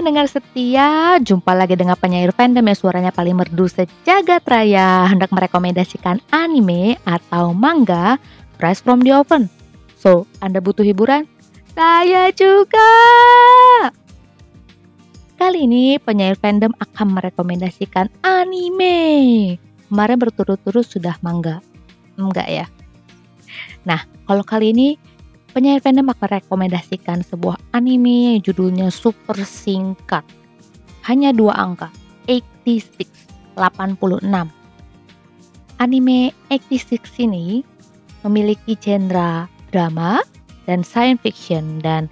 pendengar setia, jumpa lagi dengan penyair fandom yang suaranya paling merdu sejagat raya hendak merekomendasikan anime atau manga fresh from the oven. So, Anda butuh hiburan? Saya juga! Kali ini penyair fandom akan merekomendasikan anime. Kemarin berturut-turut sudah manga. Enggak ya? Nah, kalau kali ini penyair fandom akan merekomendasikan sebuah anime yang judulnya super singkat. Hanya dua angka, 86, 86. Anime 86 ini memiliki genre drama dan science fiction dan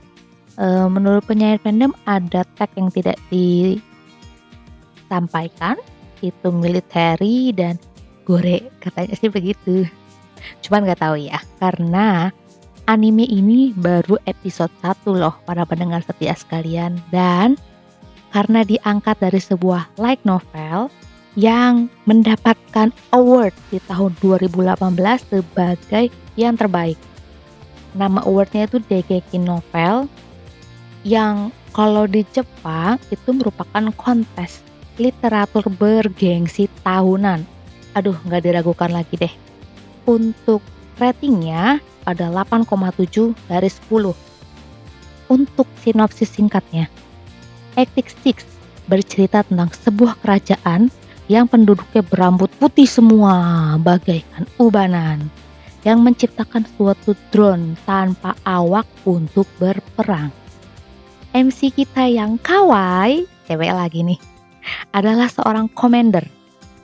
e, menurut penyair fandom ada tag yang tidak disampaikan itu military dan gore katanya sih begitu cuman nggak tahu ya karena anime ini baru episode 1 loh para pendengar setia sekalian dan karena diangkat dari sebuah light novel yang mendapatkan award di tahun 2018 sebagai yang terbaik. Nama awardnya itu Degeki Novel yang kalau di Jepang itu merupakan kontes literatur bergengsi tahunan. Aduh, nggak diragukan lagi deh. Untuk ratingnya ada 8,7 dari 10. Untuk sinopsis singkatnya, Epic Six bercerita tentang sebuah kerajaan yang penduduknya berambut putih semua bagaikan ubanan yang menciptakan suatu drone tanpa awak untuk berperang. MC kita yang kawai, cewek lagi nih, adalah seorang commander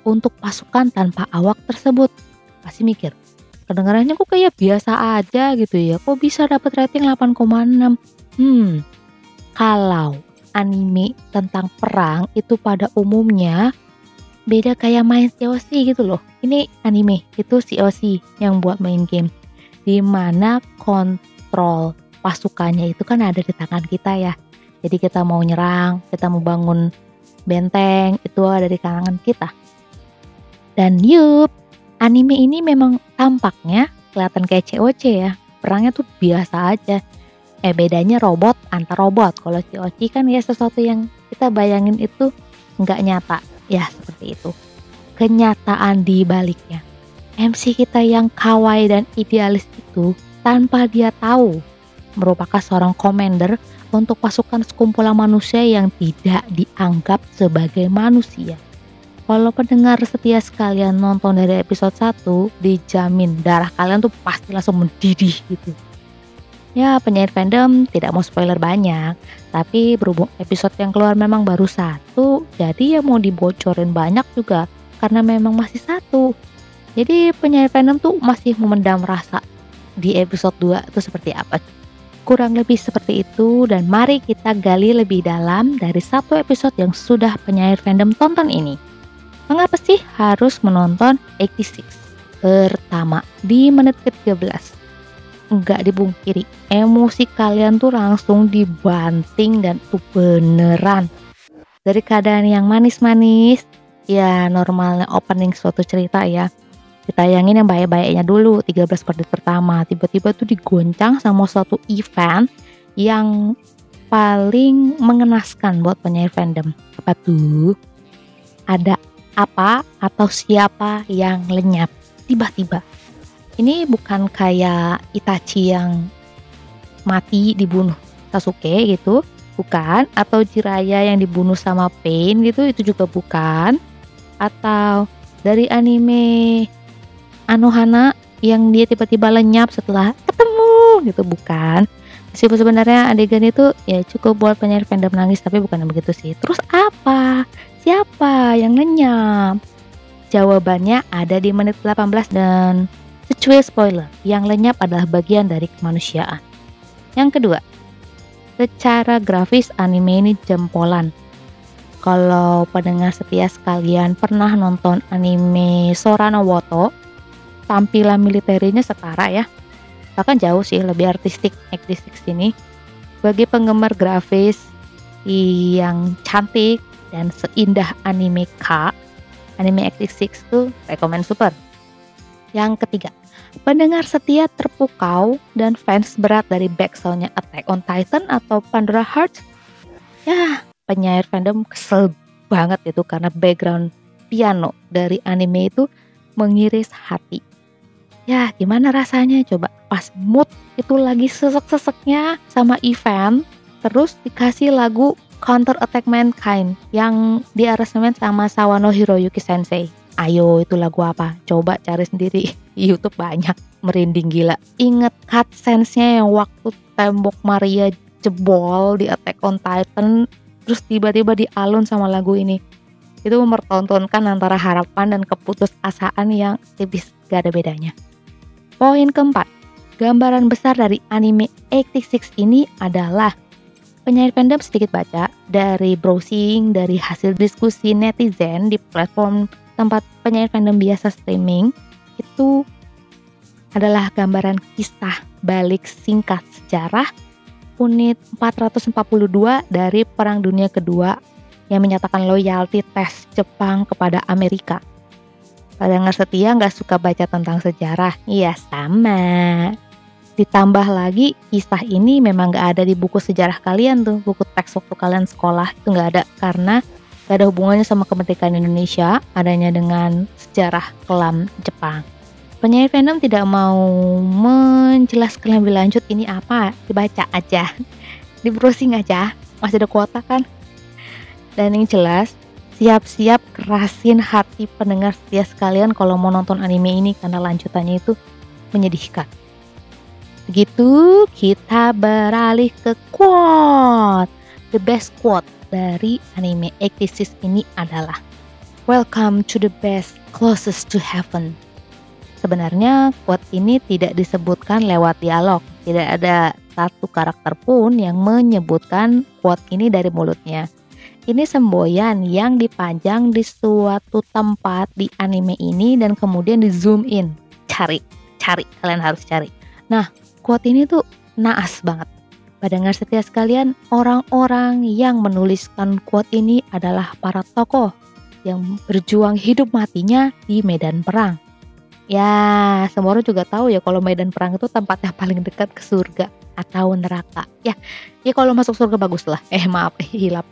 untuk pasukan tanpa awak tersebut. Pasti mikir, kedengarannya kok kayak biasa aja gitu ya. Kok bisa dapat rating 8,6 hmm kalau anime tentang perang itu pada umumnya beda kayak main COC gitu loh. Ini anime itu COC yang buat main game. Di mana kontrol pasukannya itu kan ada di tangan kita ya. Jadi kita mau nyerang kita mau bangun benteng itu ada di kalangan kita. Dan yup anime ini memang tampaknya kelihatan kayak COC ya. Perangnya tuh biasa aja. Eh bedanya robot antar robot. Kalau COC kan ya sesuatu yang kita bayangin itu nggak nyata. Ya seperti itu. Kenyataan di baliknya. MC kita yang kawaii dan idealis itu tanpa dia tahu merupakan seorang commander untuk pasukan sekumpulan manusia yang tidak dianggap sebagai manusia. Kalau pendengar setia sekalian nonton dari episode 1, dijamin darah kalian tuh pasti langsung mendidih gitu. Ya, penyair fandom tidak mau spoiler banyak, tapi berhubung episode yang keluar memang baru satu, jadi ya mau dibocorin banyak juga, karena memang masih satu. Jadi penyair fandom tuh masih memendam rasa di episode 2 itu seperti apa. Kurang lebih seperti itu dan mari kita gali lebih dalam dari satu episode yang sudah penyair fandom tonton ini. Mengapa sih harus menonton 86? Pertama, di menit ke-13. Enggak dibungkiri, emosi kalian tuh langsung dibanting dan tuh beneran. Dari keadaan yang manis-manis, ya normalnya opening suatu cerita ya. Ditayangin yang baik-baiknya dulu, 13 menit pertama. Tiba-tiba tuh digoncang sama suatu event yang paling mengenaskan buat penyair fandom. Apa tuh? Ada apa atau siapa yang lenyap tiba-tiba. Ini bukan kayak Itachi yang mati dibunuh Sasuke gitu, bukan. Atau Jiraya yang dibunuh sama Pain gitu, itu juga bukan. Atau dari anime Anohana yang dia tiba-tiba lenyap setelah ketemu gitu, bukan. Meskipun sebenarnya adegan itu ya cukup buat penyair fandom nangis tapi bukan begitu sih. Terus apa? Siapa yang lenyap? Jawabannya ada di menit 18 dan secuil spoiler, yang lenyap adalah bagian dari kemanusiaan. Yang kedua, secara grafis anime ini jempolan. Kalau pendengar setia sekalian pernah nonton anime Sora no Woto, tampilan militernya setara ya. Bahkan jauh sih lebih artistik artistik sini. Bagi penggemar grafis yang cantik dan seindah anime K, anime X6 tuh rekomend super. Yang ketiga, pendengar setia terpukau dan fans berat dari backsoundnya Attack on Titan atau Pandora Hearts? Ya, penyair fandom kesel banget itu karena background piano dari anime itu mengiris hati. Ya gimana rasanya coba pas mood itu lagi sesek-seseknya sama event terus dikasih lagu Counter Attack Mankind yang diaransemen sama Sawano Hiroyuki Sensei. Ayo itu lagu apa? Coba cari sendiri. YouTube banyak merinding gila. Ingat cutscenes-nya yang waktu tembok Maria jebol di Attack on Titan terus tiba-tiba dialun sama lagu ini. Itu mempertontonkan antara harapan dan keputusasaan yang tipis gak ada bedanya. Poin keempat, gambaran besar dari anime 86 ini adalah penyair fandom sedikit baca dari browsing, dari hasil diskusi netizen di platform tempat penyair fandom biasa streaming itu adalah gambaran kisah balik singkat sejarah unit 442 dari Perang Dunia Kedua yang menyatakan loyalty tes Jepang kepada Amerika. Pada nggak setia nggak suka baca tentang sejarah? Iya sama. Ditambah lagi kisah ini memang gak ada di buku sejarah kalian tuh, buku teks waktu kalian sekolah itu gak ada karena gak ada hubungannya sama kemerdekaan Indonesia, adanya dengan sejarah kelam Jepang. Penyair fandom tidak mau menjelaskan lebih lanjut ini apa, dibaca aja, di browsing aja, masih ada kuota kan. Dan yang jelas, siap-siap kerasin hati pendengar setia sekalian kalau mau nonton anime ini karena lanjutannya itu menyedihkan. Begitu kita beralih ke quote. The best quote dari anime 86 ini adalah Welcome to the best closest to heaven. Sebenarnya quote ini tidak disebutkan lewat dialog. Tidak ada satu karakter pun yang menyebutkan quote ini dari mulutnya. Ini semboyan yang dipajang di suatu tempat di anime ini dan kemudian di zoom in. Cari, cari, kalian harus cari. Nah, quote ini tuh naas banget. Pendengar setia sekalian, orang-orang yang menuliskan quote ini adalah para tokoh yang berjuang hidup matinya di medan perang. Ya, semua orang juga tahu ya kalau medan perang itu tempat yang paling dekat ke surga atau neraka. Ya, ya kalau masuk surga bagus lah. Eh maaf, eh, hilap.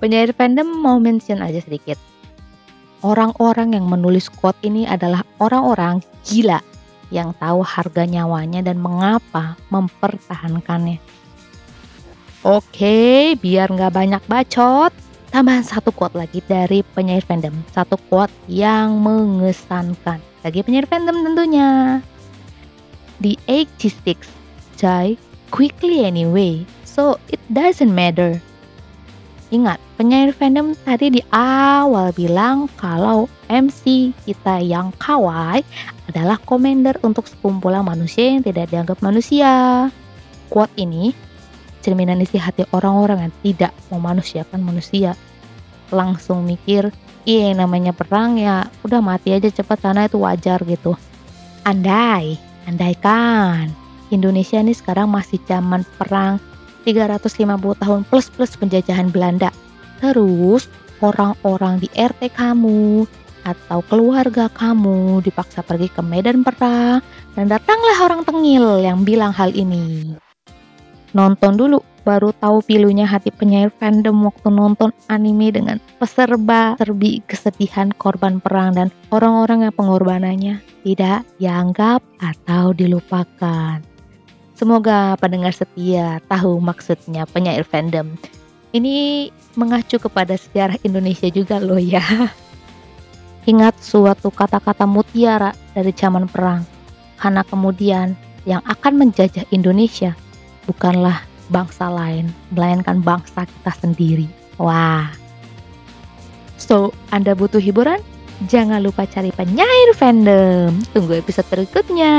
Penyair fandom mau mention aja sedikit. Orang-orang yang menulis quote ini adalah orang-orang gila yang tahu harga nyawanya dan mengapa mempertahankannya. Oke, biar nggak banyak bacot, tambahan satu quote lagi dari penyair fandom. Satu quote yang mengesankan. Bagi penyair fandom tentunya. The 86 die quickly anyway, so it doesn't matter. Ingat, penyair fandom tadi di awal bilang kalau MC kita yang kawai adalah komander untuk sekumpulan manusia yang tidak dianggap manusia. Quote ini cerminan isi hati orang-orang yang tidak memanusiakan manusia. Langsung mikir, iya namanya perang ya udah mati aja cepat sana itu wajar gitu. Andai, andaikan Indonesia ini sekarang masih zaman perang 350 tahun plus plus penjajahan Belanda. Terus orang-orang di RT kamu atau keluarga kamu dipaksa pergi ke medan perang dan datanglah orang tengil yang bilang hal ini. Nonton dulu baru tahu pilunya hati penyair fandom waktu nonton anime dengan peserba serbi kesedihan korban perang dan orang-orang yang pengorbanannya tidak dianggap atau dilupakan. Semoga pendengar setia tahu maksudnya penyair fandom. Ini mengacu kepada sejarah Indonesia juga loh ya. Ingat suatu kata-kata mutiara dari zaman perang. Karena kemudian yang akan menjajah Indonesia bukanlah bangsa lain, melainkan bangsa kita sendiri. Wah. So, Anda butuh hiburan? Jangan lupa cari penyair fandom. Tunggu episode berikutnya.